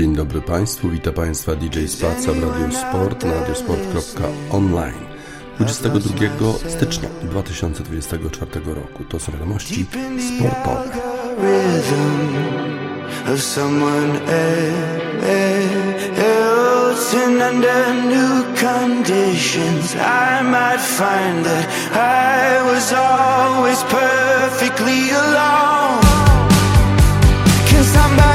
Dzień dobry Państwu, witam Państwa DJ Spaca w Radio Sport na radiosport.online 22 stycznia 2024 roku. To są wiadomości sportowe. And under new conditions, I might find that I was always perfectly alone. Can somebody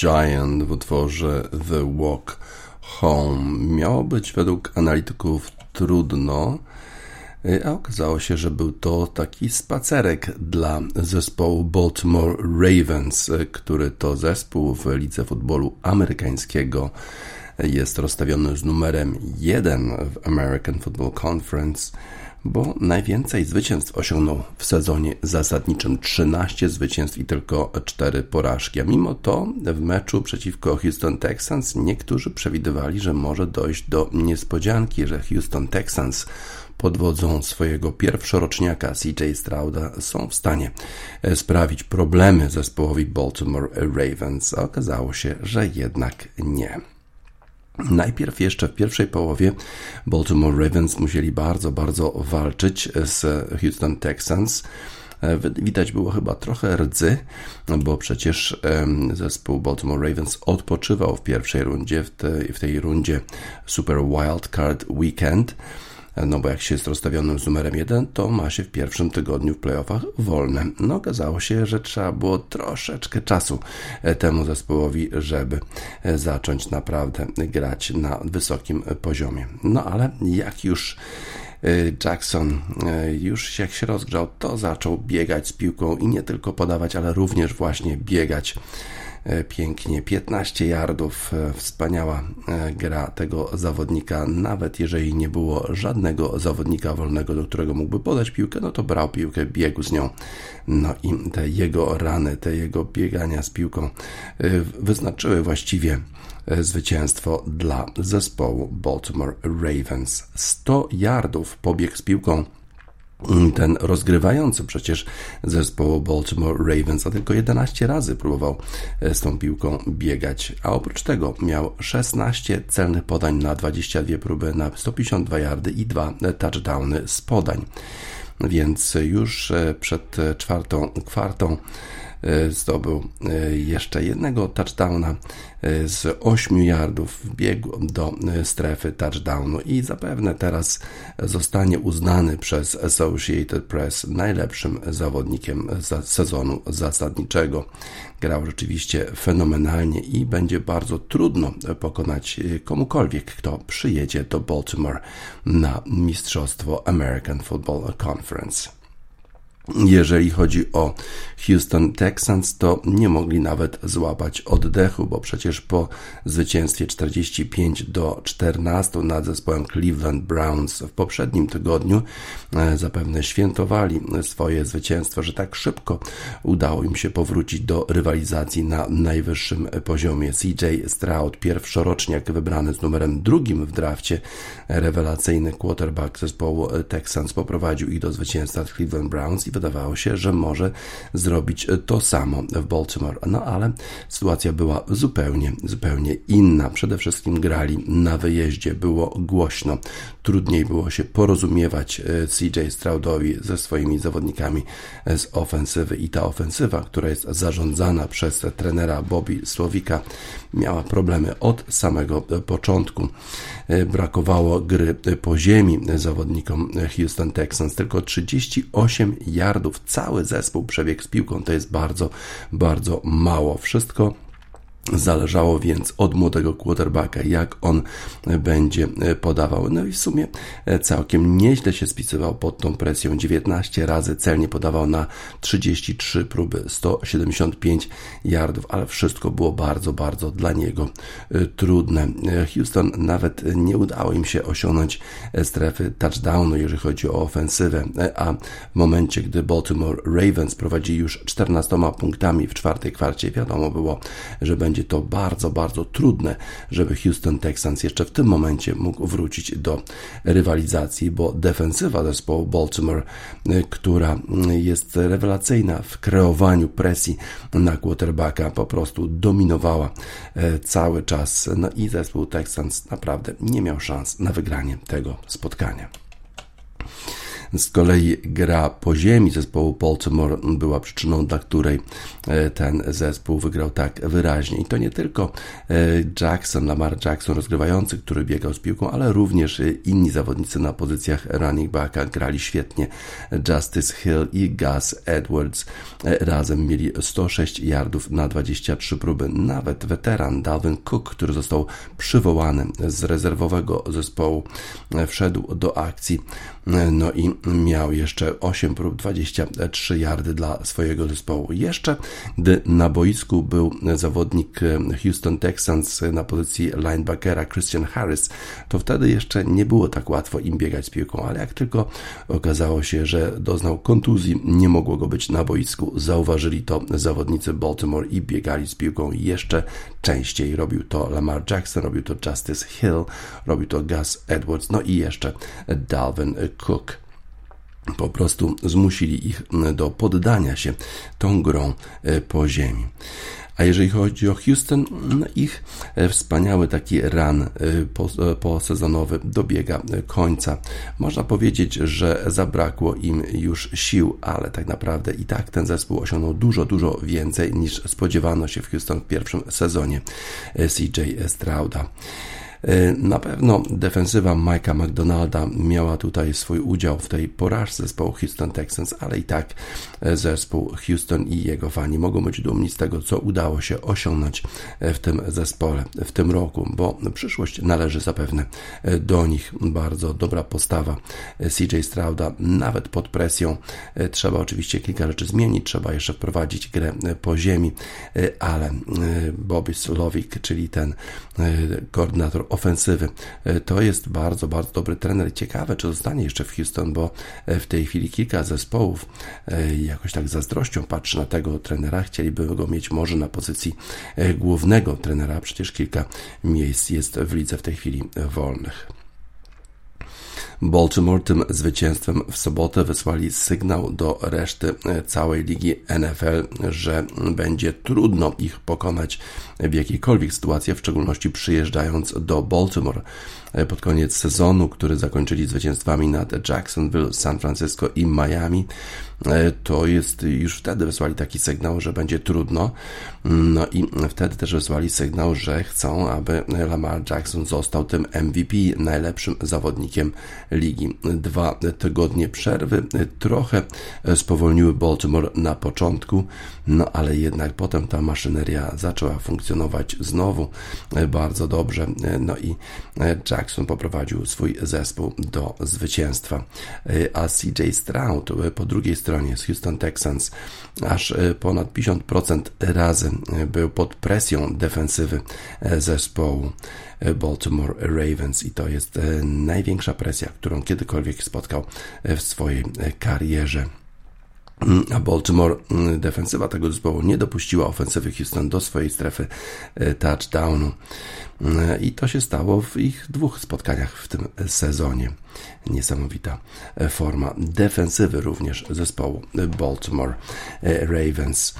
Giant w utworze The Walk Home. Miało być według analityków trudno, a okazało się, że był to taki spacerek dla zespołu Baltimore Ravens, który to zespół w lidze futbolu amerykańskiego jest rozstawiony z numerem 1 w American Football Conference bo najwięcej zwycięstw osiągnął w sezonie zasadniczym 13 zwycięstw i tylko 4 porażki. A mimo to w meczu przeciwko Houston Texans niektórzy przewidywali, że może dojść do niespodzianki, że Houston Texans pod wodzą swojego pierwszoroczniaka CJ Strouda są w stanie sprawić problemy zespołowi Baltimore Ravens. Okazało się, że jednak nie. Najpierw jeszcze w pierwszej połowie Baltimore Ravens musieli bardzo, bardzo walczyć z Houston Texans. Widać było chyba trochę rdzy, bo przecież zespół Baltimore Ravens odpoczywał w pierwszej rundzie, w tej, w tej rundzie Super Wild Card Weekend no bo jak się jest rozstawionym z numerem 1, to ma się w pierwszym tygodniu w playoffach wolne. No okazało się, że trzeba było troszeczkę czasu e, temu zespołowi, żeby e, zacząć naprawdę grać na wysokim poziomie. No ale jak już e, Jackson już jak się rozgrzał, to zaczął biegać z piłką i nie tylko podawać, ale również właśnie biegać E, pięknie. 15 yardów, e, wspaniała e, gra tego zawodnika. Nawet jeżeli nie było żadnego zawodnika wolnego, do którego mógłby podać piłkę, no to brał piłkę, biegł z nią. No i te jego rany, te jego biegania z piłką wyznaczyły właściwie zwycięstwo dla zespołu Baltimore Ravens. 100 yardów pobiegł z piłką ten rozgrywający przecież zespołu Baltimore Ravens, a tylko 11 razy próbował e, z tą piłką biegać, a oprócz tego miał 16 celnych podań na 22 próby na 152 yardy i dwa touchdowny z podań. Więc już e, przed czwartą kwartą E, zdobył e, jeszcze jednego touchdowna e, z 8 yardów, wbiegł do strefy touchdownu i zapewne teraz zostanie uznany przez Associated Press najlepszym zawodnikiem sezonu zasadniczego. Grał rzeczywiście fenomenalnie i będzie bardzo trudno pokonać komukolwiek, kto przyjedzie do Baltimore na Mistrzostwo American Football Conference. Jeżeli chodzi o Houston Texans, to nie mogli nawet złapać oddechu, bo przecież po zwycięstwie 45 do 14 nad zespołem Cleveland Browns w poprzednim tygodniu e, zapewne świętowali swoje zwycięstwo, że tak szybko udało im się powrócić do rywalizacji na najwyższym poziomie. CJ Stroud, pierwszoroczniak wybrany z numerem drugim w drafcie, rewelacyjny quarterback zespołu Texans poprowadził ich do zwycięstwa Cleveland Browns wydawało się, że może zrobić to samo w Baltimore. No ale sytuacja była zupełnie, zupełnie inna. Przede wszystkim grali na wyjeździe, było głośno, trudniej było się porozumiewać e, CJ Stroudowi ze swoimi zawodnikami z ofensywy i ta ofensywa, która jest zarządzana przez trenera Bobby Słowika, miała problemy od samego początku. E, brakowało gry po ziemi zawodnikom Houston Texans, tylko 38 yardów. Cały zespół przebiegł z piłką, to jest bardzo, bardzo mało. Wszystko Zależało więc od młodego quarterbacka, jak on będzie podawał. No i w sumie całkiem nieźle się spisywał pod tą presją. 19 razy celnie podawał na 33 próby, 175 yardów, ale wszystko było bardzo, bardzo dla niego e, trudne. Houston nawet nie udało im się osiągnąć strefy touchdownu, jeżeli chodzi o ofensywę, a w momencie, gdy Baltimore Ravens prowadzi już 14 punktami w czwartej kwarcie, wiadomo było, że będzie będzie to bardzo, bardzo trudne, żeby Houston Texans jeszcze w tym momencie mógł wrócić do rywalizacji, bo defensywa zespołu Baltimore, y, która y, jest rewelacyjna w kreowaniu presji na quarterbacka, po prostu dominowała y, cały czas. No i zespół Texans naprawdę nie miał szans na wygranie tego spotkania. Z kolei gra po ziemi zespołu Baltimore była przyczyną, dla której e, ten zespół wygrał tak wyraźnie. I to nie tylko e, Jackson, Lamar Jackson rozgrywający, który biegał z piłką, ale również inni zawodnicy na pozycjach running backa grali świetnie. Justice Hill i Gus Edwards e, razem mieli 106 yardów na 23 próby. Nawet weteran Dalvin Cook, który został przywołany z rezerwowego zespołu, wszedł do akcji. No i miał jeszcze 8 prób 23 yardy dla swojego zespołu. Jeszcze gdy na boisku był zawodnik Houston Texans na pozycji linebackera Christian Harris, to wtedy jeszcze nie było tak łatwo im biegać z piłką, ale jak tylko okazało się, że doznał kontuzji, nie mogło go być na boisku, zauważyli to zawodnicy Baltimore i biegali z piłką jeszcze częściej. Robił to Lamar Jackson, robił to Justice Hill, robił to Gus Edwards, no i jeszcze Dalvin Cook po prostu zmusili ich do poddania się tą grą e, po ziemi. A jeżeli chodzi o Houston, no ich e, wspaniały taki run e, posezonowy dobiega końca. Można powiedzieć, że zabrakło im już sił, ale tak naprawdę i tak ten zespół osiągnął dużo, dużo więcej niż spodziewano się w Houston w pierwszym sezonie CJ Strauda. E, na pewno defensywa Mike'a McDonalda miała tutaj swój udział w tej porażce zespołu Houston Texans, ale i tak e, zespół Houston i jego fani mogą być dumni z tego, co udało się osiągnąć e, w tym zespole w tym roku, bo przyszłość należy zapewne do nich. Bardzo dobra postawa CJ Strouda, nawet pod presją. Trzeba oczywiście kilka rzeczy zmienić, trzeba jeszcze wprowadzić grę po ziemi, ale Bobby Slowik, czyli ten koordynator ofensywy. E, to jest bardzo, bardzo dobry trener. Ciekawe, czy zostanie jeszcze w Houston, bo e, w tej chwili kilka zespołów e, jakoś tak zazdrością patrzy na tego trenera. Chcieliby go mieć może na pozycji głównego trenera. Przecież kilka miejsc jest w lidze w tej chwili wolnych. Baltimore tym zwycięstwem w sobotę wysłali sygnał do reszty całej ligi NFL, że będzie trudno ich pokonać w jakiejkolwiek sytuacji, w szczególności przyjeżdżając do Baltimore. E, pod koniec sezonu, który zakończyli zwycięstwami nad Jacksonville, San Francisco i Miami, e, to jest już wtedy wysłali taki sygnał, że będzie trudno. No i wtedy też wysłali sygnał, że chcą, aby Lamar Jackson został tym MVP, najlepszym zawodnikiem ligi. Dwa tygodnie przerwy trochę spowolniły Baltimore na początku, no ale jednak potem ta maszyneria zaczęła funkcjonować znowu bardzo dobrze. No i Jackson Jackson poprowadził swój zespół do zwycięstwa. A CJ Stroud po drugiej stronie z Houston Texans aż ponad 50% razy był pod presją defensywy zespołu Baltimore Ravens i to jest największa presja, którą kiedykolwiek spotkał w swojej karierze. A Baltimore, defensywa tego zespołu, nie dopuściła ofensywy Houston do swojej strefy touchdownu. I to się stało w ich dwóch spotkaniach w tym sezonie. Niesamowita forma defensywy również zespołu Baltimore Ravens.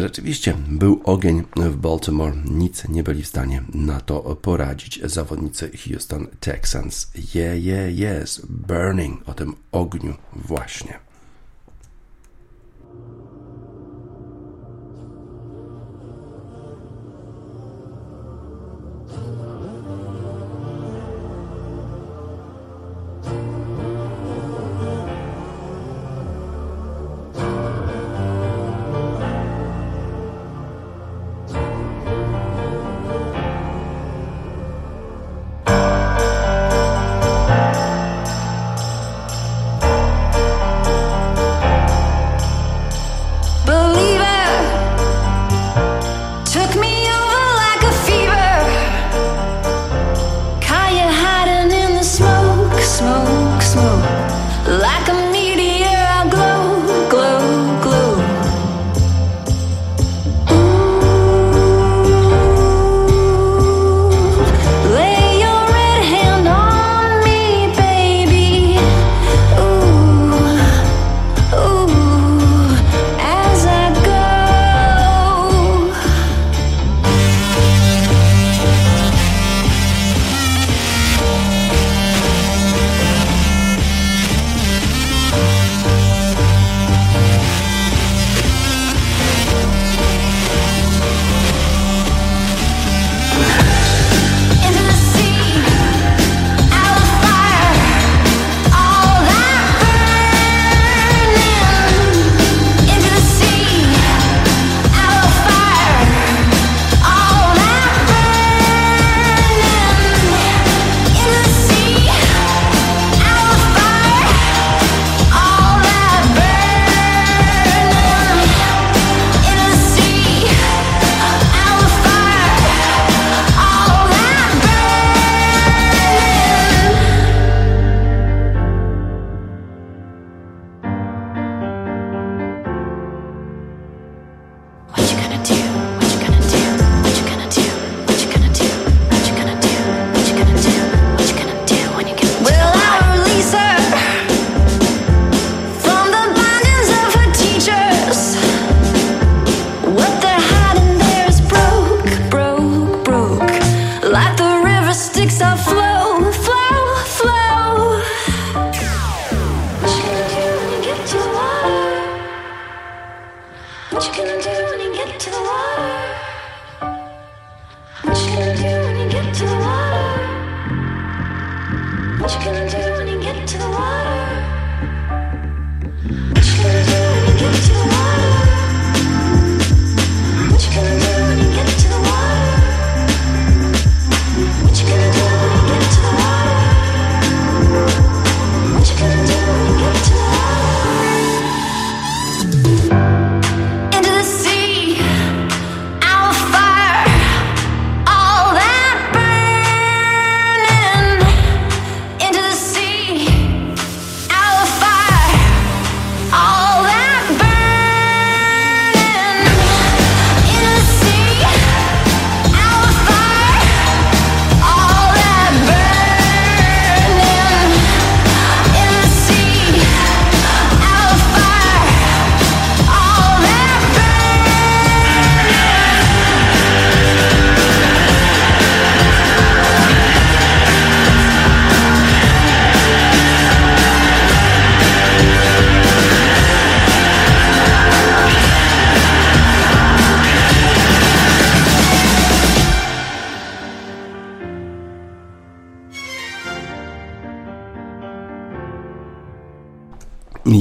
Rzeczywiście był ogień w Baltimore, nic nie byli w stanie na to poradzić zawodnicy Houston Texans. Yeah, yeah, yes, burning o tym ogniu właśnie.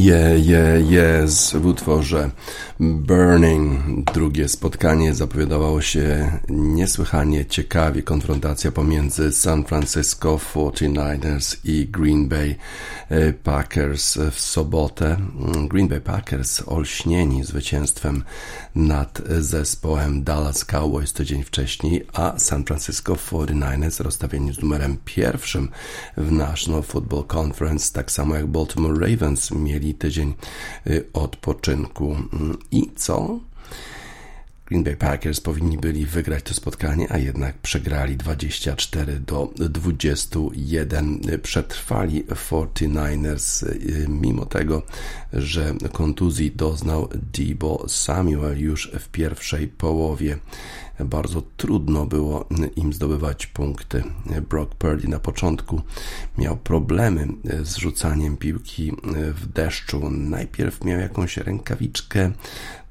Je, je, jest w utworze Burning. Drugie spotkanie zapowiadało się niesłychanie ciekawie. Konfrontacja pomiędzy San Francisco 49ers i Green Bay e, Packers w sobotę. Green Bay Packers olśnieni zwycięstwem nad zespołem Dallas Cowboys tydzień wcześniej, a San Francisco 49ers rozstawieni z numerem pierwszym w National Football Conference, tak samo jak Baltimore Ravens mieli tydzień y, odpoczynku. I co? Green Bay Packers powinni byli wygrać to spotkanie, a jednak przegrali 24 do 21. Przetrwali 49ers, y, mimo tego, że kontuzji doznał Debo Samuel już w pierwszej połowie. Bardzo trudno było im zdobywać punkty. Brock Purdy na początku miał problemy z rzucaniem piłki w deszczu. Najpierw miał jakąś rękawiczkę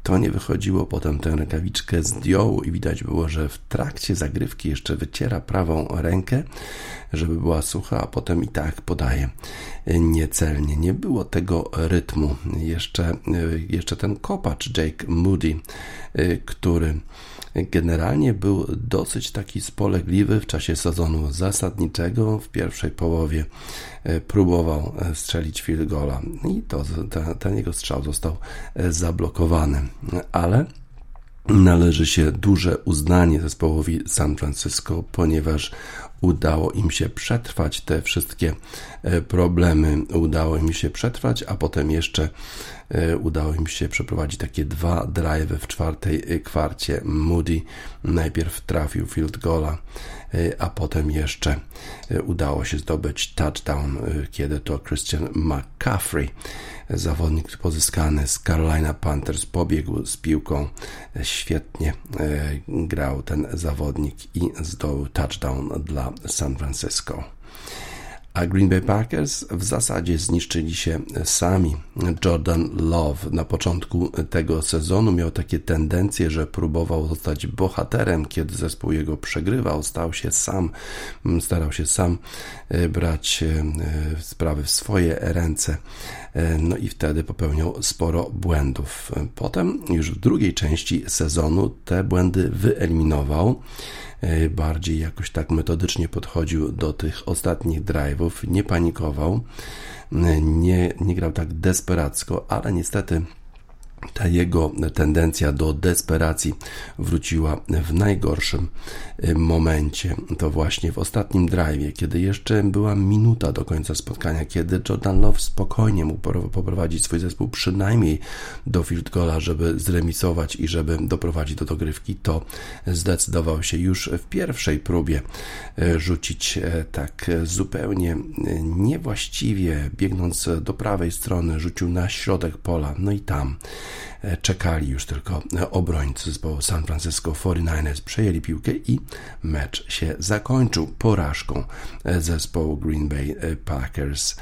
to nie wychodziło, potem tę rękawiczkę zdjął i widać było, że w trakcie zagrywki jeszcze wyciera prawą rękę, żeby była sucha, a potem i tak podaje niecelnie. Nie było tego rytmu. Jeszcze, jeszcze ten kopacz Jake Moody, który generalnie był dosyć taki spolegliwy w czasie sezonu zasadniczego. W pierwszej połowie e, próbował e, strzelić field gola i to, ten, ten jego strzał został e, zablokowany. Ale należy się duże uznanie zespołowi San Francisco, ponieważ udało im się przetrwać te wszystkie problemy, udało im się przetrwać, a potem jeszcze E, udało im się przeprowadzić takie dwa drive w czwartej e, kwarcie. Moody najpierw trafił field goala, e, a potem jeszcze udało się zdobyć touchdown, kiedy to Christian McCaffrey, zawodnik pozyskany z Carolina Panthers, pobiegł z piłką. Świetnie grał ten zawodnik i zdobył touchdown dla San Francisco a Green Bay Packers w zasadzie zniszczyli się sami. Jordan Love na początku tego sezonu miał takie tendencje, że próbował zostać bohaterem, kiedy zespół jego przegrywał, stał się sam, starał się sam e, brać e, sprawy w swoje ręce. E, no i wtedy popełniał sporo błędów. Potem już w drugiej części sezonu te błędy wyeliminował. E, bardziej jakoś tak metodycznie podchodził do tych ostatnich drive'ów, nie panikował, e, nie, nie grał tak desperacko, ale niestety ta jego tendencja do desperacji wróciła w najgorszym y, momencie. To właśnie w ostatnim drive, kiedy jeszcze była minuta do końca spotkania, kiedy Jordan Love spokojnie mógł poprowadzić swój zespół przynajmniej do field goala, żeby zremisować i żeby doprowadzić do dogrywki, to zdecydował się już w pierwszej próbie y, rzucić y, tak zupełnie niewłaściwie, biegnąc do prawej strony, rzucił na środek pola, no i tam czekali już tylko obrońcy zespołu San Francisco 49ers. Przejęli piłkę i mecz się zakończył porażką e, zespołu Green Bay e, Packers.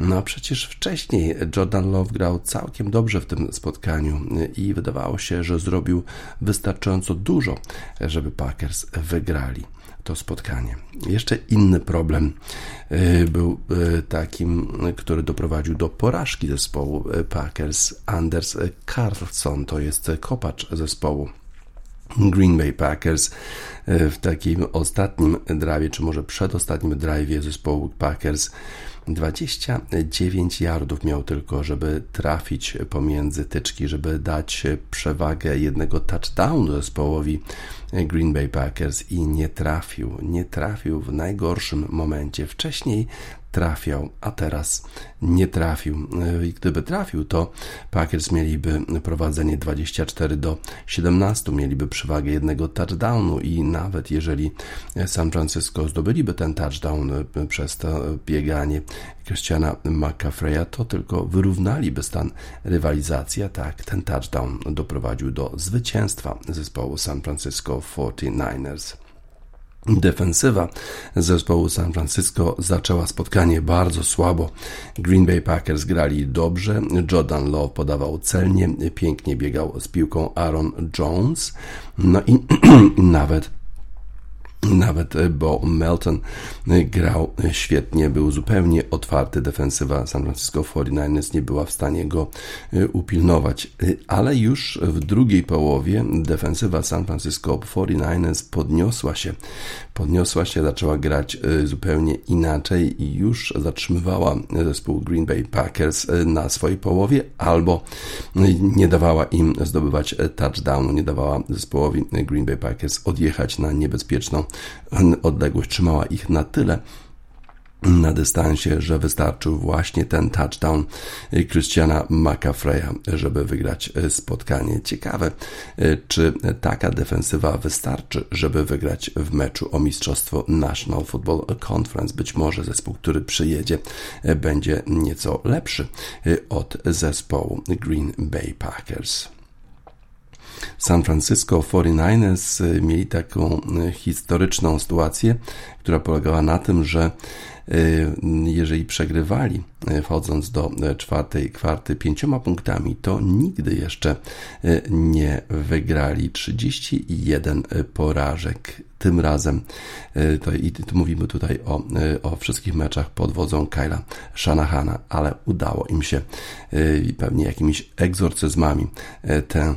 No przecież wcześniej Jordan Love grał całkiem dobrze w tym spotkaniu i wydawało się, że zrobił wystarczająco dużo, żeby Packers wygrali to spotkanie. Jeszcze inny problem y, był y, takim, który doprowadził do porażki zespołu y, Packers. Anders Carlson to jest kopacz zespołu Green Bay Packers w takim ostatnim drive, czy może przedostatnim drive zespołu Packers 29 yardów miał tylko, żeby trafić pomiędzy tyczki, żeby dać przewagę jednego touchdownu zespołowi Green Bay Packers i nie trafił. Nie trafił w najgorszym momencie. Wcześniej trafiał, a teraz nie trafił. I gdyby trafił, to Packers mieliby prowadzenie 24 do 17, mieliby przewagę jednego touchdownu i nawet jeżeli San Francisco zdobyliby ten touchdown przez to bieganie Christiana McCaffreya, to tylko wyrównaliby stan rywalizacji, a tak ten touchdown doprowadził do zwycięstwa zespołu San Francisco 49ers. Defensywa zespołu San Francisco zaczęła spotkanie bardzo słabo. Green Bay Packers grali dobrze, Jordan Love podawał celnie, pięknie biegał z piłką Aaron Jones, no i nawet Nawet e, Bo Melton e, grał e, świetnie, był zupełnie otwarty. Defensywa San Francisco 49ers nie była w stanie go upilnować, ale już w drugiej połowie defensywa San Francisco 49ers podniosła się. Podniosła się, zaczęła grać zupełnie inaczej i już zatrzymywała zespół Green Bay Packers na swojej połowie albo nie dawała im zdobywać touchdownu, nie dawała zespołowi Green Bay Packers odjechać na niebezpieczną odległość. Trzymała ich na tyle, na dystansie, że wystarczył właśnie ten touchdown Christiana McAfreya, żeby wygrać spotkanie. Ciekawe, czy taka defensywa wystarczy, żeby wygrać w meczu o mistrzostwo National Football Conference. Być może zespół, który przyjedzie, będzie nieco lepszy od zespołu Green Bay Packers. San Francisco 49ers y, mieli taką y, historyczną sytuację, która polegała na tym, że y, jeżeli przegrywali wchodząc do czwartej kwarty pięcioma punktami, to nigdy jeszcze nie wygrali 31 porażek. Tym razem, e, to, i tu mówimy tutaj o, e, o wszystkich meczach pod wodzą Kyla Shanahana, ale udało im się e, pewnie jakimiś egzorcyzmami tę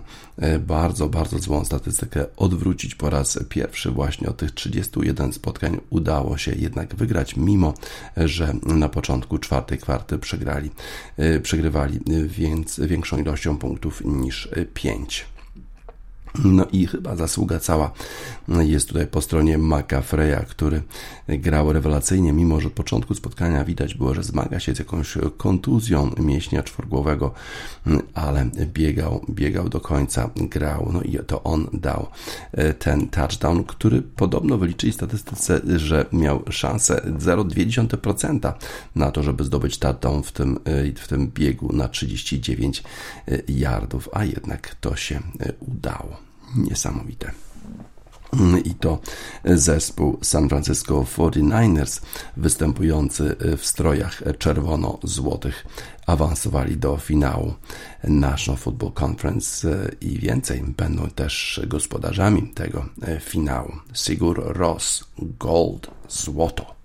bardzo, bardzo złą statystykę odwrócić po raz pierwszy. Właśnie od tych 31 spotkań udało się jednak wygrać, mimo że na początku czwartej kwarty przegrali, przegrywali więc większą ilością punktów niż 5. No i chyba zasługa cała jest tutaj po stronie McAfreya, który grał rewelacyjnie, mimo że od początku spotkania widać było, że zmaga się z jakąś kontuzją mięśnia czworgłowego, ale biegał, biegał do końca, grał, no i to on dał e, ten touchdown, który podobno wyliczyli statystyce, że miał szansę 0,2% na to, żeby zdobyć touchdown w tym, e, w tym biegu na 39 e, yardów, a jednak to się udało niesamowite. I to zespół San Francisco 49ers, występujący w strojach czerwono-złotych, awansowali do finału National Football Conference i więcej będą też gospodarzami tego finału. Sigur Ros, Gold, Złoto.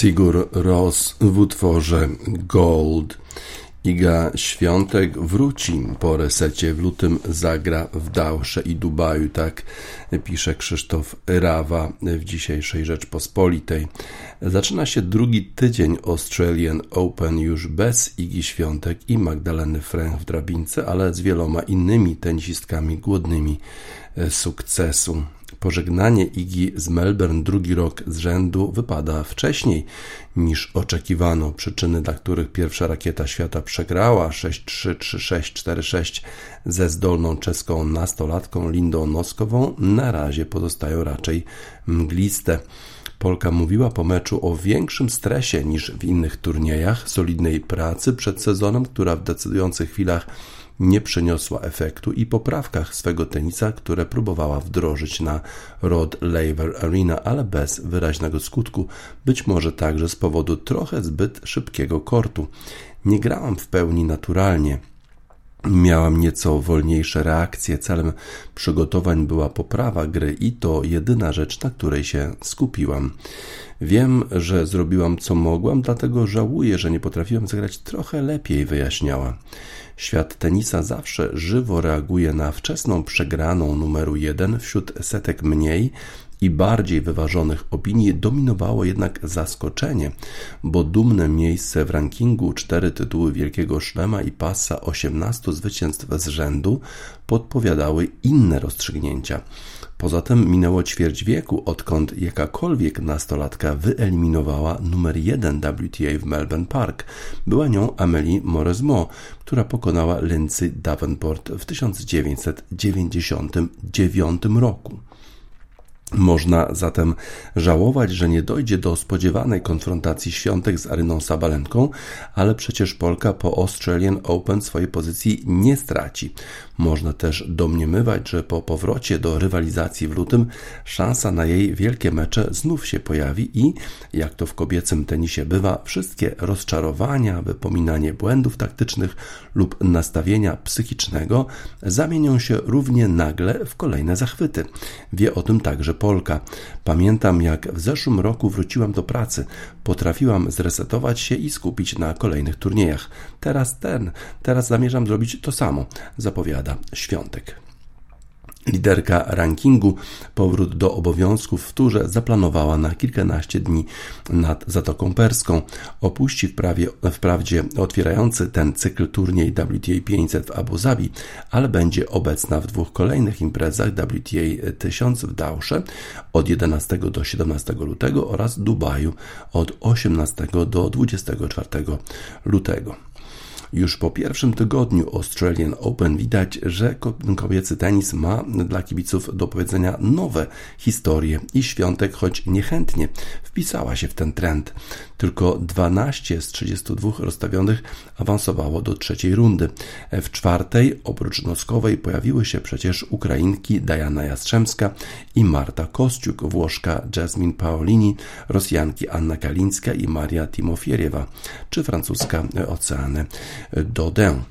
Sigur Ros w utworze Gold. Iga Świątek wróci po resecie. W lutym zagra w Dałsze i Dubaju, tak pisze Krzysztof Rawa w dzisiejszej Rzeczpospolitej. Zaczyna się drugi tydzień Australian Open już bez Igi Świątek i Magdaleny Fręch w drabince, ale z wieloma innymi tenisistkami głodnymi sukcesu. Pożegnanie Igi z Melbourne drugi rok z rzędu wypada wcześniej niż oczekiwano. Przyczyny, dla których pierwsza rakieta świata przegrała 6-3, 3-6, 4-6 ze zdolną czeską nastolatką Lindą Noskową, na razie pozostają raczej mgliste. Polka mówiła po meczu o większym stresie niż w innych turniejach, solidnej pracy przed sezonem, która w decydujących chwilach nie przyniosła efektu i poprawkach swego tenisa, które próbowała wdrożyć na Rod Laver Arena, ale bez wyraźnego skutku, być może także z powodu trochę zbyt szybkiego kortu. Nie grałam w pełni naturalnie. Miałam nieco wolniejsze reakcje. Celem przygotowań była poprawa gry i to jedyna rzecz, na której się skupiłam. Wiem, że zrobiłam co mogłam, dlatego żałuję, że nie potrafiłam zagrać trochę lepiej, wyjaśniała. Świat tenisa zawsze żywo reaguje na wczesną przegraną numeru jeden wśród setek mniej i bardziej wyważonych opinii dominowało jednak zaskoczenie, bo dumne miejsce w rankingu, cztery tytuły Wielkiego Szlema i pasa 18 zwycięstw z rzędu podpowiadały inne rozstrzygnięcia. Poza tym minęło ćwierć wieku, odkąd jakakolwiek nastolatka wyeliminowała numer jeden WTA w Melbourne Park. Była nią Amelie Mauresmo, która pokonała Lindsay Davenport w 1999 roku. Można zatem żałować, że nie dojdzie do spodziewanej konfrontacji świątek z Aryną Sabalenką, ale przecież Polka po Australian Open swojej pozycji nie straci. Można też domniemywać, że po powrocie do rywalizacji w lutym szansa na jej wielkie mecze znów się pojawi i, jak to w kobiecym tenisie bywa, wszystkie rozczarowania, wypominanie błędów taktycznych lub nastawienia psychicznego zamienią się równie nagle w kolejne zachwyty. Wie o tym także Polka. Pamiętam, jak w zeszłym roku wróciłam do pracy. Potrafiłam zresetować się i skupić na kolejnych turniejach. Teraz ten, teraz zamierzam zrobić to samo, zapowiada Świątek. Liderka rankingu powrót do obowiązków w turze zaplanowała na kilkanaście dni nad Zatoką Perską. Opuści wprawie, wprawdzie otwierający ten cykl turniej WTA 500 w Abu Zabi, ale będzie obecna w dwóch kolejnych imprezach WTA 1000 w Dausze od 11 do 17 lutego oraz Dubaju od 18 do 24 lutego. Już po pierwszym tygodniu Australian Open widać, że kobiecy tenis ma dla kibiców do powiedzenia nowe historie i świątek, choć niechętnie, wpisała się w ten trend. Tylko 12 z 32 rozstawionych awansowało do trzeciej rundy. W czwartej, oprócz Noskowej, pojawiły się przecież Ukrainki Diana Jastrzębska i Marta Kościuk, Włoszka Jasmine Paolini, Rosjanki Anna Kalińska i Maria Timofieriewa, czy francuska Oceany Dodin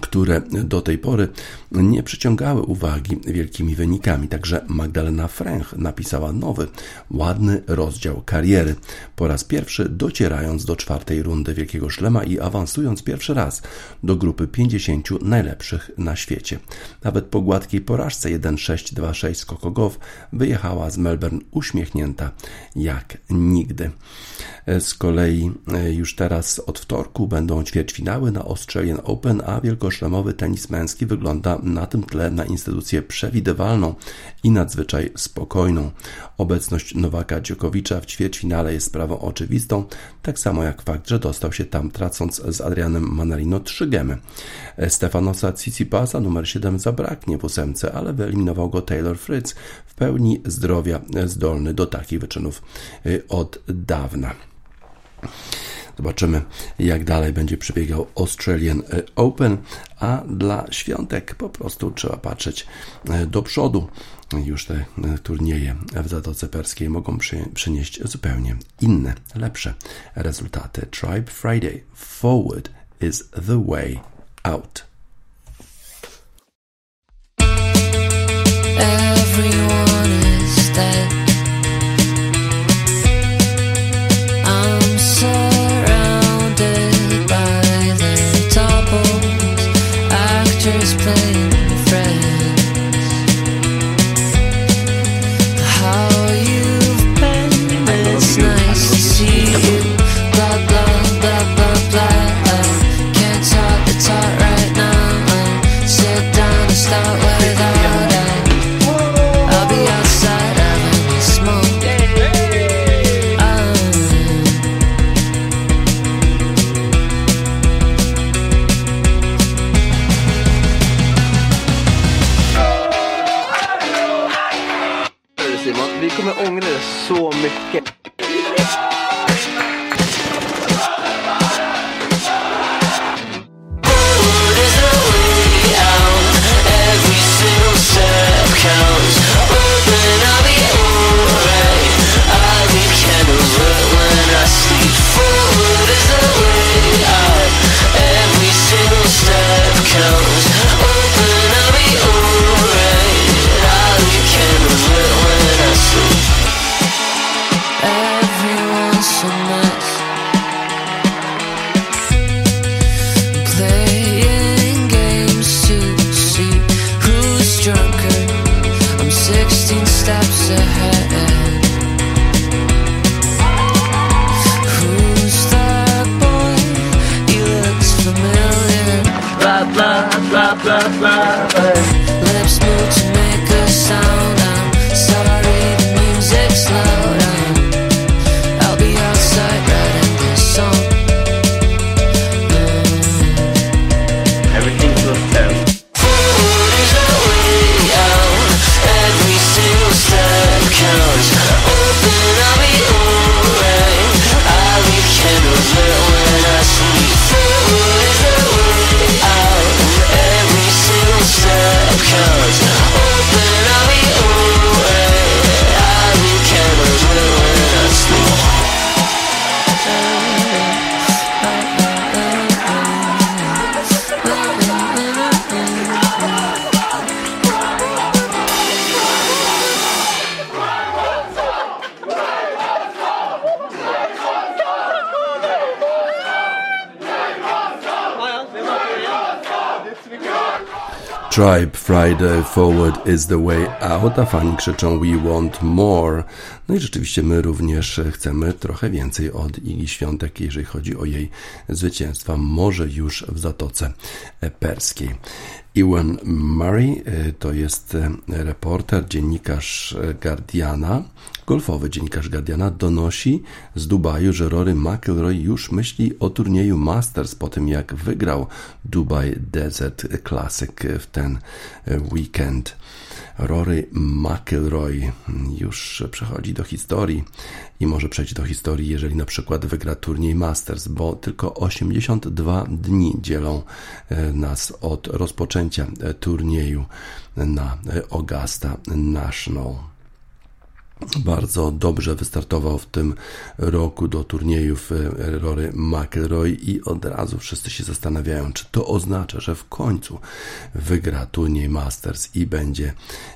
które do tej pory nie przyciągały uwagi wielkimi wynikami. Także Magdalena Fręch napisała nowy, ładny rozdział kariery. Po raz pierwszy docierając do czwartej rundy Wielkiego Szlema i awansując pierwszy raz do grupy 50 najlepszych na świecie. Nawet po gładkiej porażce 1-6-2-6 z Kokogow wyjechała z Melbourne uśmiechnięta jak nigdy. Z kolei e, już teraz od wtorku będą ćwierćfinały na Australian Open, a wielkoszlemowy tenis męski wygląda na tym tle na instytucję przewidywalną i nadzwyczaj spokojną. Obecność Nowaka Dziokowicza w ćwierćfinale jest sprawą oczywistą, tak samo jak fakt, że dostał się tam tracąc z Adrianem Manarino trzy gemy. Stefanosa Tsitsipasa numer 7 zabraknie w ósemce, ale wyeliminował go Taylor Fritz w pełni zdrowia, zdolny do takich wyczynów od dawna. Zobaczymy, jak dalej będzie przebiegał Australian Open, a dla świątek po prostu trzeba patrzeć e, do przodu. Już te e, turnieje w Zatoce Perskiej mogą przynieść zupełnie inne, lepsze rezultaty. Tribe Friday, forward is the way out. Everyone is dead. Tribe Friday Forward is the way out, a fani krzyczą We want more. No i rzeczywiście my również chcemy trochę więcej od Igi Świątek, jeżeli chodzi o jej zwycięstwa, może już w Zatoce Perskiej. Ewan Murray y, to jest y, reporter, dziennikarz y, Guardiana, golfowy dziennikarz Guardiana, donosi z Dubaju, że Rory McIlroy już myśli o turnieju Masters po tym, jak wygrał Dubai Desert Classic w ten weekend. Rory McIlroy już przechodzi do historii i może przejść do historii, jeżeli na przykład wygra turniej Masters, bo tylko 82 dni dzielą e, nas od rozpoczęcia e, turnieju na e, Augusta National. Bardzo dobrze wystartował w tym roku do turniejów Rory McIlroy i od razu wszyscy się zastanawiają, czy to oznacza, że w końcu wygra turniej Masters i będzie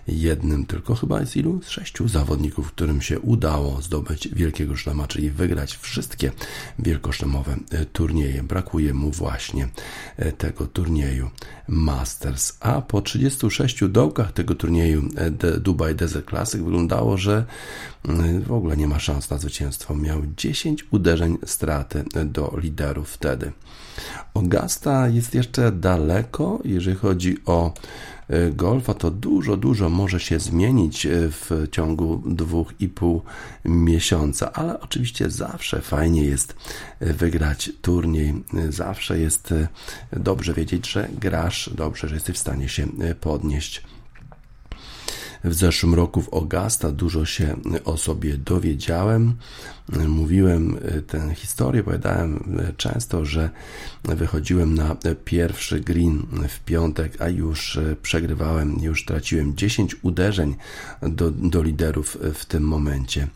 jednym tylko chyba z ilu? Z sześciu zawodników, którym się udało zdobyć wielkiego szlama, czyli wygrać wszystkie wielkoszlemowe turnieje. Brakuje mu właśnie tego turnieju Masters. A po 36 dołkach tego turnieju Dubai Desert Classic wyglądało, że w ogóle nie ma szans na zwycięstwo. Miał 10 uderzeń straty do liderów wtedy. Augusta jest jeszcze daleko, jeżeli chodzi o golfa, to dużo, dużo może się zmienić w ciągu dwóch i pół miesiąca, ale oczywiście zawsze fajnie jest wygrać turniej, zawsze jest dobrze wiedzieć, że grasz dobrze, że jesteś w stanie się podnieść w zeszłym roku w Augusta dużo się o sobie dowiedziałem. Mówiłem tę historię, opowiadałem często, że wychodziłem na pierwszy green w piątek, a już przegrywałem, już traciłem 10 uderzeń do, do liderów w tym momencie.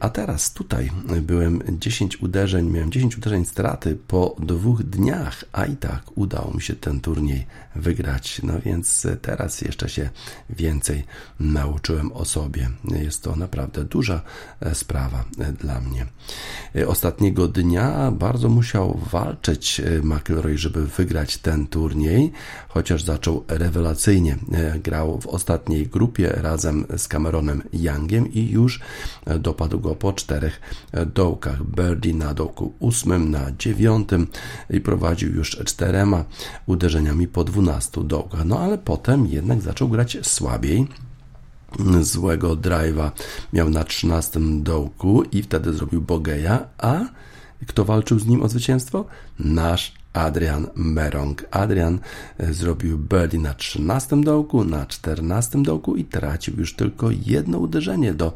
A teraz tutaj byłem 10 uderzeń, miałem 10 uderzeń straty po dwóch dniach, a i tak udało mi się ten turniej wygrać. No więc teraz jeszcze się więcej nauczyłem o sobie. Jest to naprawdę duża sprawa dla mnie. Ostatniego dnia bardzo musiał walczyć McIlroy, żeby wygrać ten turniej, chociaż zaczął rewelacyjnie. Grał w ostatniej grupie razem z Cameronem Youngiem i już dopadł go po czterech dołkach. Birdie na dołku ósmym, na dziewiątym i prowadził już czterema uderzeniami po dwunastu dołkach. No ale potem jednak zaczął grać słabiej złego drive'a miał na 13 dołku i wtedy zrobił bogeja, a kto walczył z nim o zwycięstwo? Nasz Adrian Merong. Adrian zrobił birdie na 13 dołku, na 14 dołku i tracił już tylko jedno uderzenie do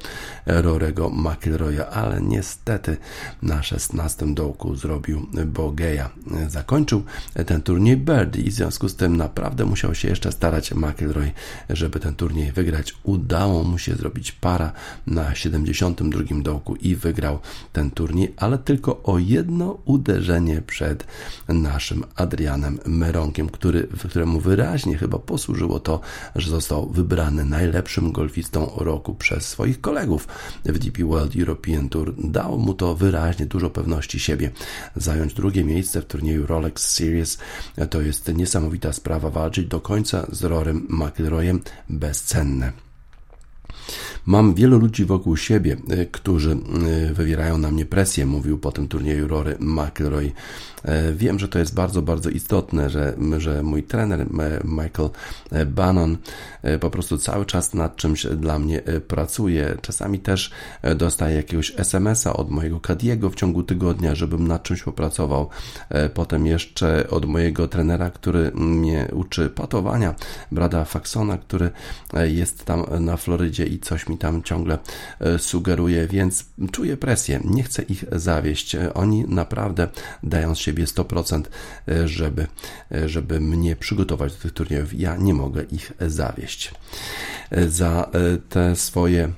Rorego McIlroya, ale niestety na 16 dołku zrobił bogeja. Zakończył ten turniej birdie i w związku z tym naprawdę musiał się jeszcze starać McIlroy, żeby ten turniej wygrać. Udało mu się zrobić para na 72 dołku i wygrał ten turniej, ale tylko o jedno uderzenie przed naszym Adrianem Meronkiem, który, któremu wyraźnie chyba posłużyło to, że został wybrany najlepszym golfistą roku przez swoich kolegów w DP World European Tour. Dało mu to wyraźnie dużo pewności siebie. Zająć drugie miejsce w turnieju Rolex Series to jest niesamowita sprawa. Walczyć do końca z Rorym McIlroyem bezcenne. Mam wielu ludzi wokół siebie, e, którzy e, wywierają na mnie presję, mówił po tym turnieju Rory McIlroy. E, wiem, że to jest bardzo, bardzo istotne, że, że mój trener Michael Bannon po prostu cały czas nad czymś dla mnie pracuje. Czasami też dostaję jakiegoś SMS-a od mojego Kadiego w ciągu tygodnia, żebym nad czymś popracował. Potem jeszcze od mojego trenera, który mnie uczy patowania, Brada Faxona, który jest tam na Florydzie i coś mi tam ciągle e, sugeruje, więc czuję presję. Nie chcę ich zawieść. Oni naprawdę dają z siebie 100%, e, żeby, e, żeby mnie przygotować do tych turniejów. Ja nie mogę ich zawieść. Za te swoje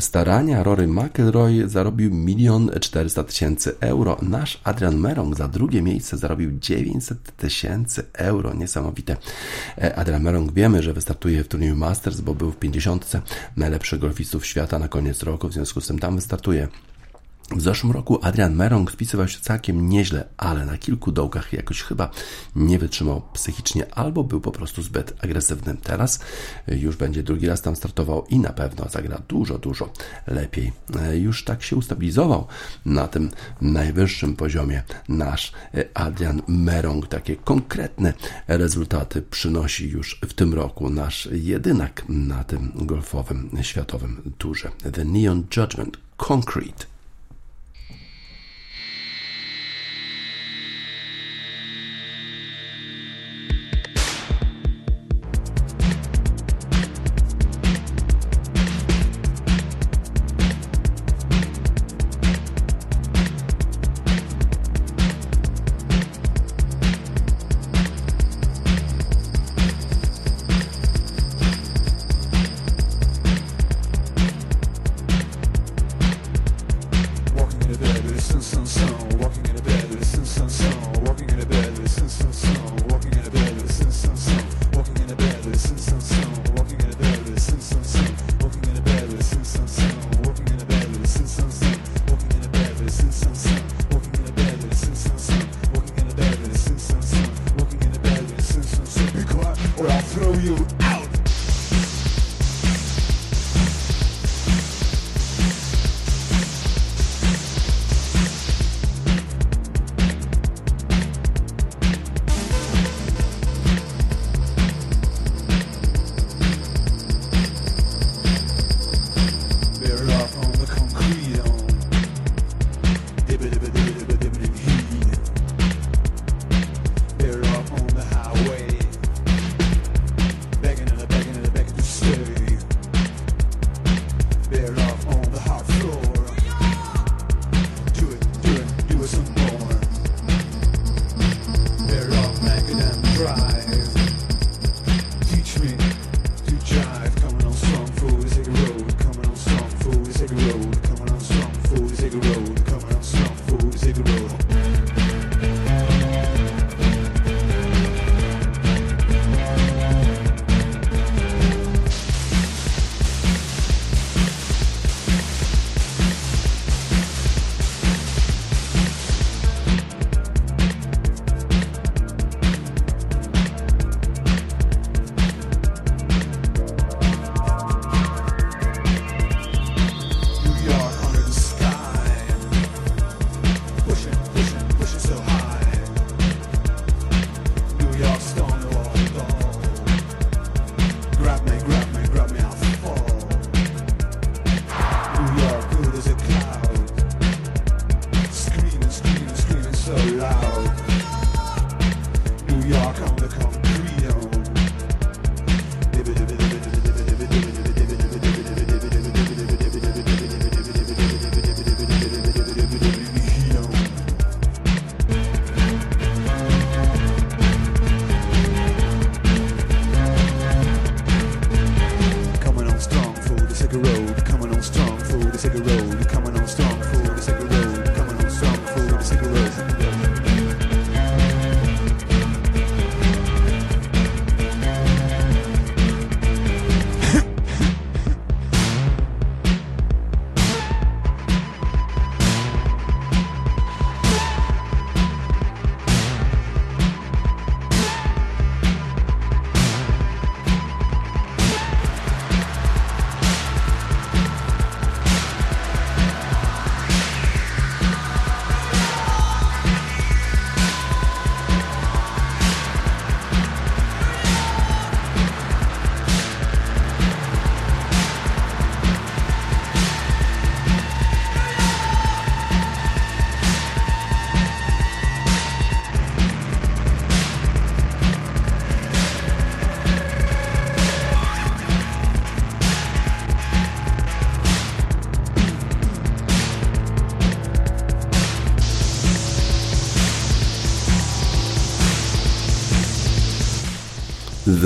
starania Rory McIlroy zarobił 1 400 tysięcy euro. Nasz Adrian Merong za drugie miejsce zarobił 900 tysięcy euro. Niesamowite. E, Adrian Merong wiemy, że wystartuje w turnieju Masters, bo był w 50 najlepszych golfistów świata na koniec roku, w związku z tym tam wystartuje. W zeszłym roku Adrian Merong spisywał się całkiem nieźle, ale na kilku dołkach jakoś chyba nie wytrzymał psychicznie albo był po prostu zbyt agresywny. Teraz już będzie drugi raz tam startował i na pewno zagra dużo, dużo lepiej. Już tak się ustabilizował na tym najwyższym poziomie nasz Adrian Merong. Takie konkretne rezultaty przynosi już w tym roku nasz jedynak na tym golfowym światowym turze. The Neon Judgment Concrete. so loud.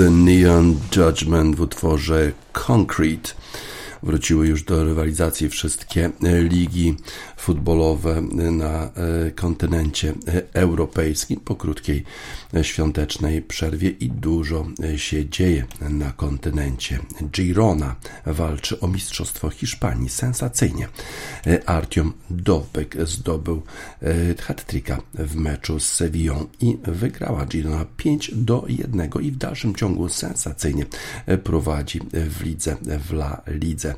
The Neon Judgment w utworze Concrete. Wróciły już do rywalizacji wszystkie ligi futbolowe na e, kontynencie europejskim po krótkiej e, świątecznej przerwie i dużo e, się dzieje na kontynencie. Girona walczy o Mistrzostwo Hiszpanii sensacyjnie. Artiom Dowbek zdobył hat-tricka w meczu z Sevillą i wygrała Girona 5 do 1 i w dalszym ciągu sensacyjnie prowadzi w lidze, w La Lidze.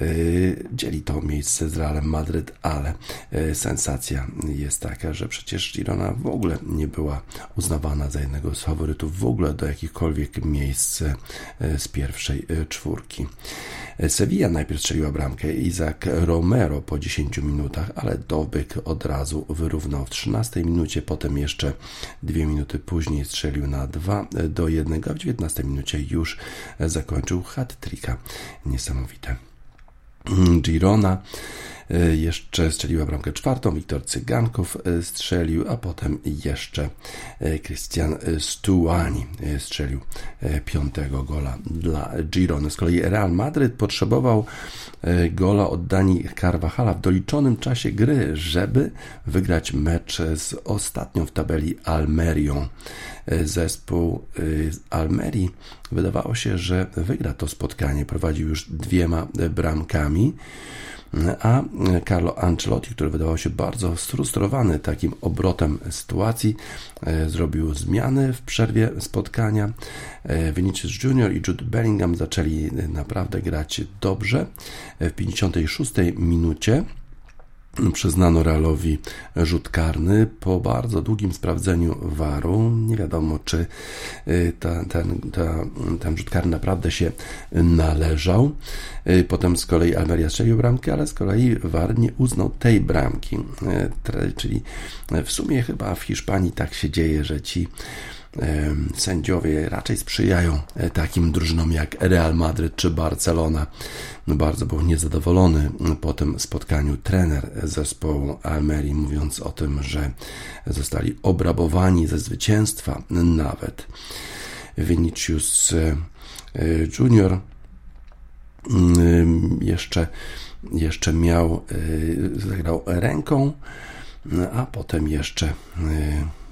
Yy, dzieli to miejsce z Realem Madryt, ale yy, sensacja jest taka, że przecież Girona w ogóle nie była uznawana za jednego z faworytów w ogóle do jakichkolwiek miejsc yy, z pierwszej czwórki. Sevilla najpierw strzeliła bramkę Izak Romero po 10 minutach, ale Dobyk od razu wyrównał w 13 minucie, potem jeszcze dwie minuty później strzelił na 2 do 1, a w 19 minucie już zakończył hat-tricka. Niesamowite. Girona jeszcze strzeliła bramkę czwartą, Wiktor Cyganków e, strzelił, a potem jeszcze Christian Stuani e, strzelił piątego gola dla Girony. Z kolei Real Madryt potrzebował gola od Dani Carvajala w doliczonym czasie gry, żeby wygrać mecz z ostatnią w tabeli Almerią. Zespół Almerii wydawało się, że wygra to spotkanie. Prowadził już dwiema bramkami a Carlo Ancelotti, który wydawał się bardzo sfrustrowany takim obrotem sytuacji, e, zrobił zmiany w przerwie spotkania. E, Vinicius Junior i Jude Bellingham zaczęli naprawdę grać dobrze. W 56 minucie przyznano Realowi rzut karny po bardzo długim sprawdzeniu waru. Nie wiadomo, czy y, ta, ten, ta, ten rzut karny naprawdę się należał. Y, potem z kolei Almeria strzelił bramkę, ale z kolei war nie uznał tej bramki. Y, czyli w sumie chyba w Hiszpanii tak się dzieje, że ci sędziowie raczej sprzyjają e, takim drużynom jak Real Madryt czy Barcelona. No bardzo był niezadowolony po tym spotkaniu trener zespołu Almerii, mówiąc o tym, że zostali obrabowani ze zwycięstwa nawet. Vinicius e, Junior mm, jeszcze, jeszcze miał, e, zagrał ręką, a potem jeszcze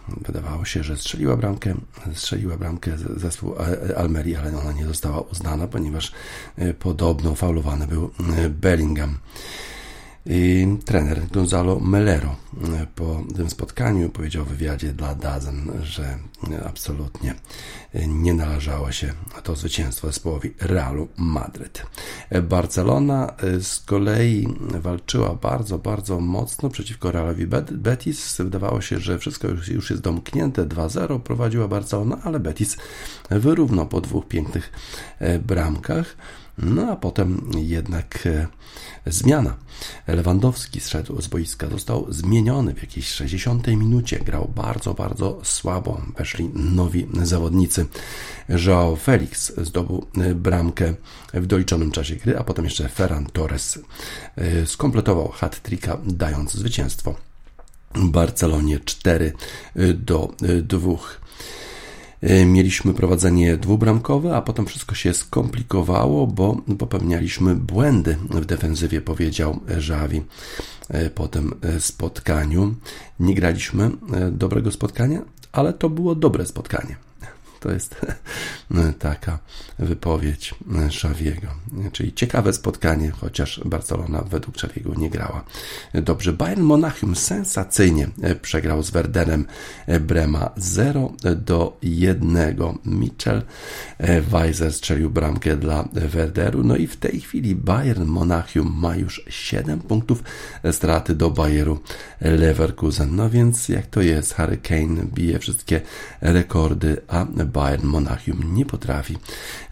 Wydawało się, że strzeliła bramkę, strzeliła bramkę zespół Almerii, ale ona nie została uznana, ponieważ e, podobno faulowany był e, Bellingham. I trener Gonzalo Melero e, po tym spotkaniu powiedział w wywiadzie dla Dazen, że absolutnie nie należało się to zwycięstwo zespołowi Realu Madryt. Barcelona e, z kolei walczyła bardzo, bardzo mocno przeciwko Realowi Betis. Wydawało się, że wszystko już, jest domknięte. 2-0 prowadziła Barcelona, ale Betis wyrównał po dwóch pięknych e, bramkach. No a potem jednak e, zmiana. Lewandowski zszedł z boiska, został zmieniony w jakiejś 60 minucie. Grał bardzo, bardzo słabo. Weszli nowi zawodnicy. Joao Felix zdobył e, bramkę w doliczonym czasie gry, a potem jeszcze Ferran Torres e, skompletował hat-tricka, dając zwycięstwo Barcelonie 4 do 2. E, mieliśmy prowadzenie dwubramkowe, a potem wszystko się skomplikowało, bo popełnialiśmy błędy w defensywie, powiedział Żawi e, po tym e, spotkaniu. Nie graliśmy dobrego spotkania, ale to było dobre spotkanie. To jest taka wypowiedź Szawiego. Czyli ciekawe spotkanie, chociaż Barcelona według Szawiego nie grała dobrze. Bayern Monachium sensacyjnie przegrał z Werderem Brema 0 do 1. Mitchell Weiser strzelił bramkę dla Werderu. No i w tej chwili Bayern Monachium ma już 7 punktów straty do Bayeru Leverkusen. No więc jak to jest? Harry Kane bije wszystkie rekordy, a Bayern Monachium nie potrafi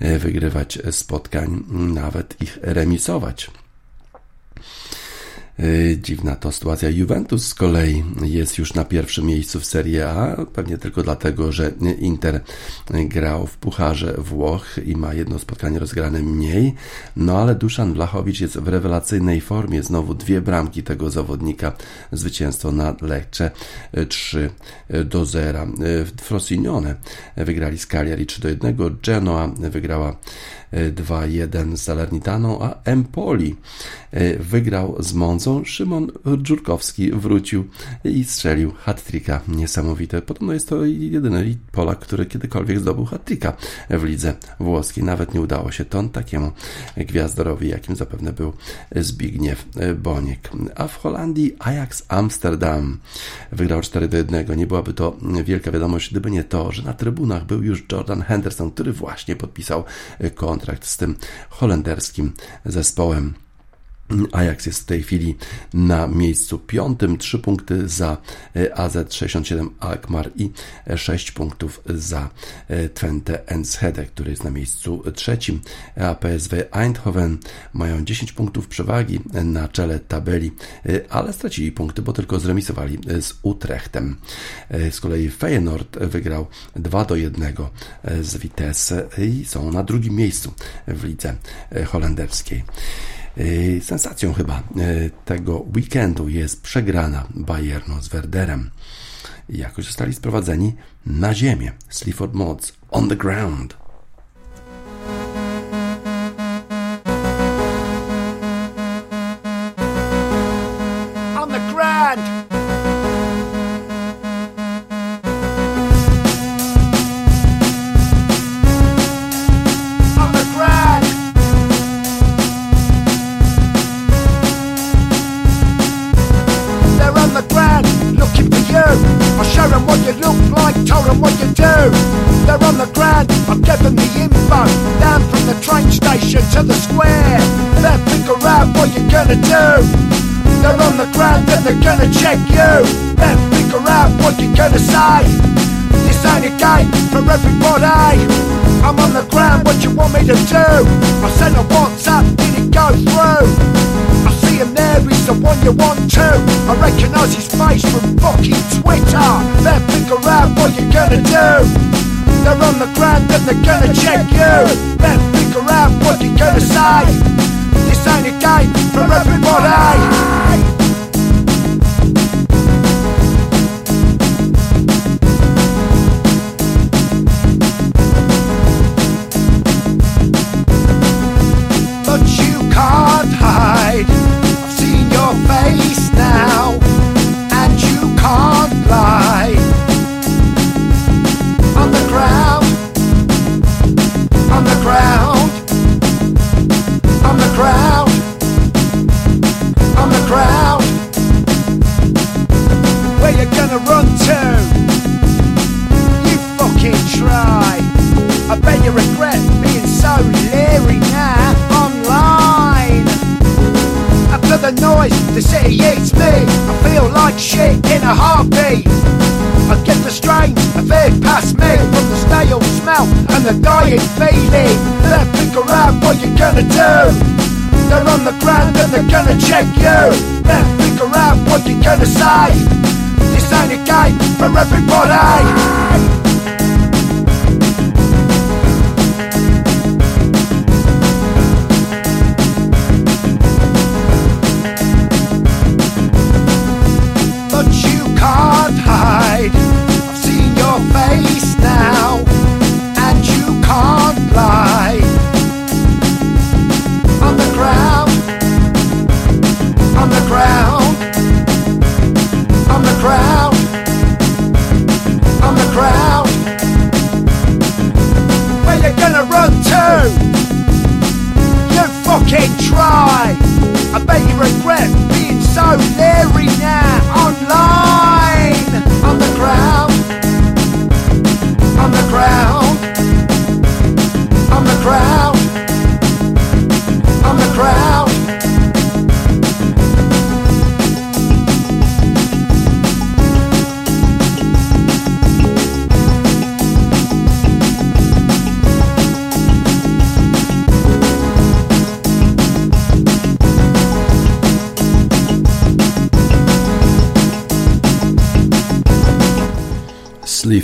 e, wygrywać spotkań, nawet ich remisować. Y, dziwna to sytuacja. Juventus z kolei jest już na pierwszym miejscu w Serie A, pewnie tylko dlatego, że Inter grał w Pucharze Włoch i ma jedno spotkanie rozgrane mniej, no ale Duszan Blachowicz jest w rewelacyjnej formie. Znowu dwie bramki tego zawodnika, zwycięstwo na Lecce 3 do 0. Frosinone wygrali z Cagliari 3 do 1, Genoa wygrała 2-1 z Salernitaną, a Empoli e, wygrał z Monzą. Szymon Dżurkowski wrócił i strzelił hat-tricka. Niesamowite. Podobno jest to jedyny Polak, który kiedykolwiek zdobył hat-tricka w lidze włoskiej. Nawet nie udało się to takiemu gwiazdorowi, jakim zapewne był Zbigniew Boniek. A w Holandii Ajax Amsterdam wygrał 4 do 1. Nie byłaby to wielka wiadomość, gdyby nie to, że na trybunach był już Jordan Henderson, który właśnie podpisał kontrakt kontrakt z tym holenderskim zespołem. Ajax jest w tej chwili na miejscu piątym, 3 punkty za e, AZ67 Alkmaar i 6 punktów za e, Twente Enschede, który jest na miejscu trzecim. A PSW Eindhoven mają 10 punktów przewagi na czele tabeli, e, ale stracili punkty, bo tylko zremisowali z Utrechtem. Z kolei Feyenoord wygrał 2 do 1 z Vitesse i są na drugim miejscu w lidze holenderskiej. Y, sensacją chyba y, tego weekendu jest przegrana Bayernu z Werderem. Jakoś zostali sprowadzeni na ziemię. Sleaford Mods on the ground. they're gonna check you and figure out what you're gonna say. This ain't a game for everybody. I'm on the ground, what you want me to do? I sent a WhatsApp, did it go through? I see him there, he's the one you want to. I recognise his face from fucking Twitter. Then figure out what you're gonna do. They're on the ground Then they're gonna check you. Then figure out what you're gonna say. This ain't a game for everybody. now? Where you gonna run to? You fucking try. I bet you regret being so leery now online. After the noise, the city eats me. I feel like shit in a heartbeat. I get the strain of air past me from the stale smell and the dying feeling. Then figure out what you're gonna do. They're on the ground and they're gonna check you. Then figure out what you're gonna say This ain't a game for everybody.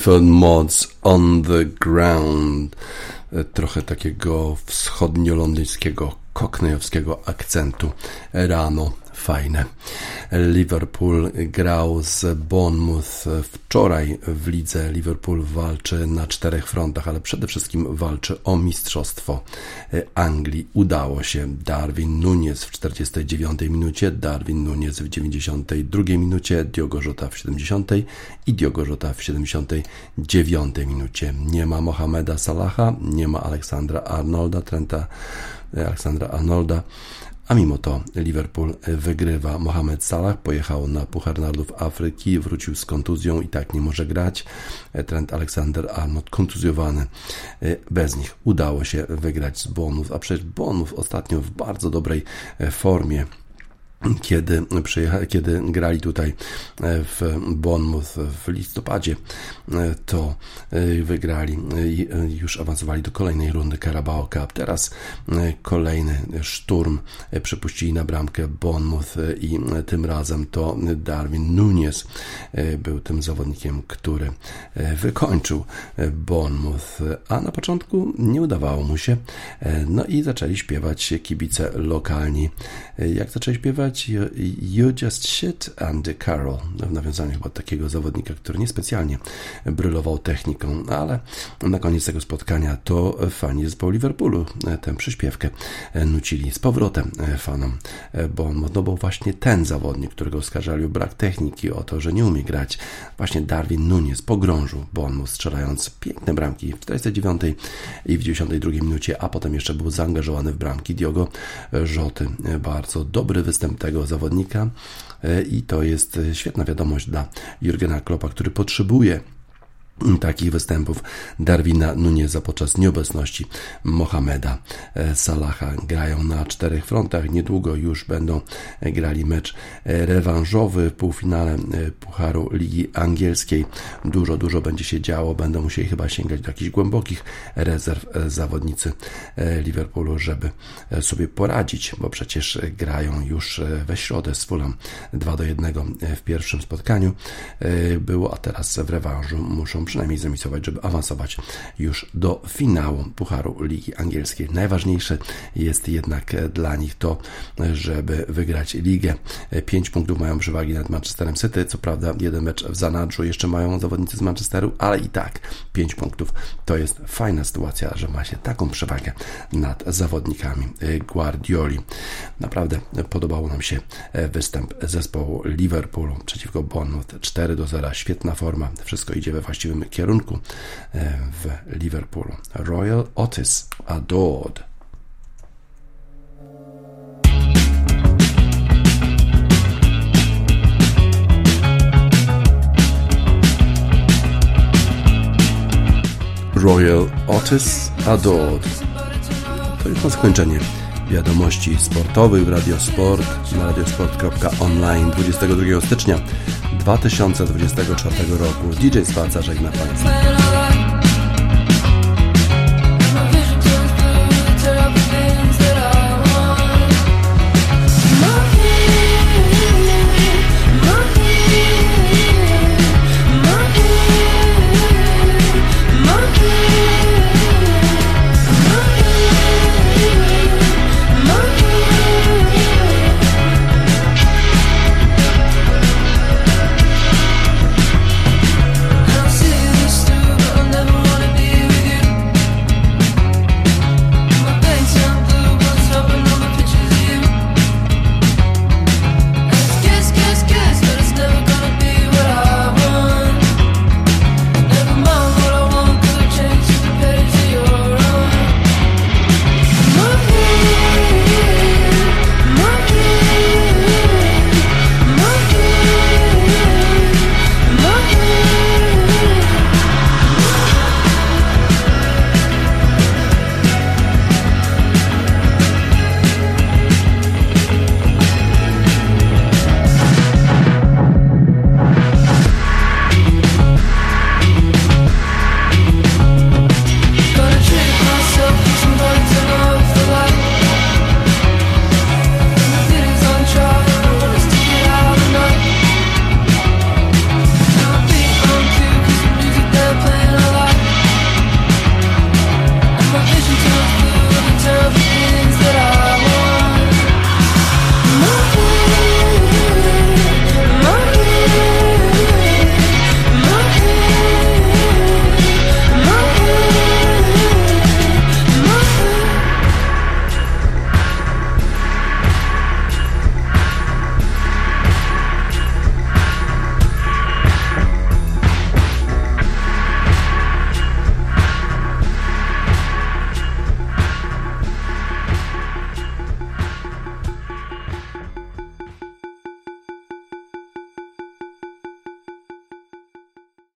Sleaford Mods on the Ground. E, trochę takiego wschodnio-londyńskiego, koknejowskiego akcentu rano fajne. Liverpool grał z Bournemouth wczoraj w lidze. Liverpool walczy na czterech frontach, ale przede wszystkim walczy o mistrzostwo Anglii. Udało się. Darwin Nunes w 49 minucie, Darwin Nunes w 92 minucie, Diogo Jota w 70 i Diogo Jota w 79 minucie. Nie ma Mohameda Salaha, nie ma Aleksandra Arnolda, Trenta Aleksandra Arnolda. A mimo to Liverpool wygrywa. Mohamed Salah pojechał na Puchar Narodów Afryki, wrócił z kontuzją i tak nie może grać. Trent Alexander-Arnold kontuzjowany. Bez nich udało się wygrać z Bonów, a przecież Bonów ostatnio w bardzo dobrej formie kiedy, kiedy grali tutaj e, w Bournemouth w listopadzie, e, to e, wygrali i już awansowali do kolejnej rundy Carabao Cup. Teraz kolejny szturm przypuścili na bramkę Bournemouth i tym razem to Darwin Nunes był tym zawodnikiem, który wykończył Bournemouth, a na początku nie udawało mu się. No i zaczęli śpiewać kibice lokalni. Jak zaczęli śpiewać? You Just Shit Andy Carroll w nawiązaniu chyba takiego zawodnika, który niespecjalnie brylował techniką, ale na koniec tego spotkania to fani zespołu Liverpoolu tę przyśpiewkę nucili z powrotem fanom, bo, no bo właśnie ten zawodnik, którego oskarżali o brak techniki, o to, że nie umie grać, właśnie Darwin Nunes pogrążył Bournemouth strzelając piękne bramki w 49 i w 92 minucie, a potem jeszcze był zaangażowany w bramki Diogo Rzoty. Bardzo dobry występ tego zawodnika. E, i to jest świetna wiadomość dla Jurgena Kloppa, który potrzebuje takich występów Darwina Nuneza podczas nieobecności Mohameda e, Salaha. Grają na czterech frontach. Niedługo już będą grali mecz e, rewanżowy w półfinale e, Pucharu Ligi Angielskiej. Dużo, dużo będzie się działo. Będą musieli chyba sięgać do jakichś głębokich rezerw zawodnicy Liverpoolu, żeby sobie poradzić, bo przecież grają już we środę z Fulham 2 do 1 w pierwszym spotkaniu było, a teraz w rewanżu muszą przynajmniej zremisować, żeby awansować już do finału Pucharu Ligi Angielskiej. Najważniejsze jest jednak dla nich to, żeby wygrać ligę. Pięć punktów mają przewagi nad Manchesterem City. Co prawda, jeden mecz w zanadrzu jeszcze mają zawodnicy z Manchesteru, ale i tak pięć punktów to jest fajna sytuacja, że ma się taką przewagę nad zawodnikami Guardioli. Naprawdę podobało nam się występ zespołu Liverpoolu przeciwko Bournemouth 4 do 0. Świetna forma, wszystko idzie we właściwym kierunku e, w Liverpoolu. Royal Otis Adored. Royal Otis Adored. To już na skończenie wiadomości sportowych w Radiosport na radiosport.online 22 stycznia 2024 roku. DJ Spaca żegna Państwa.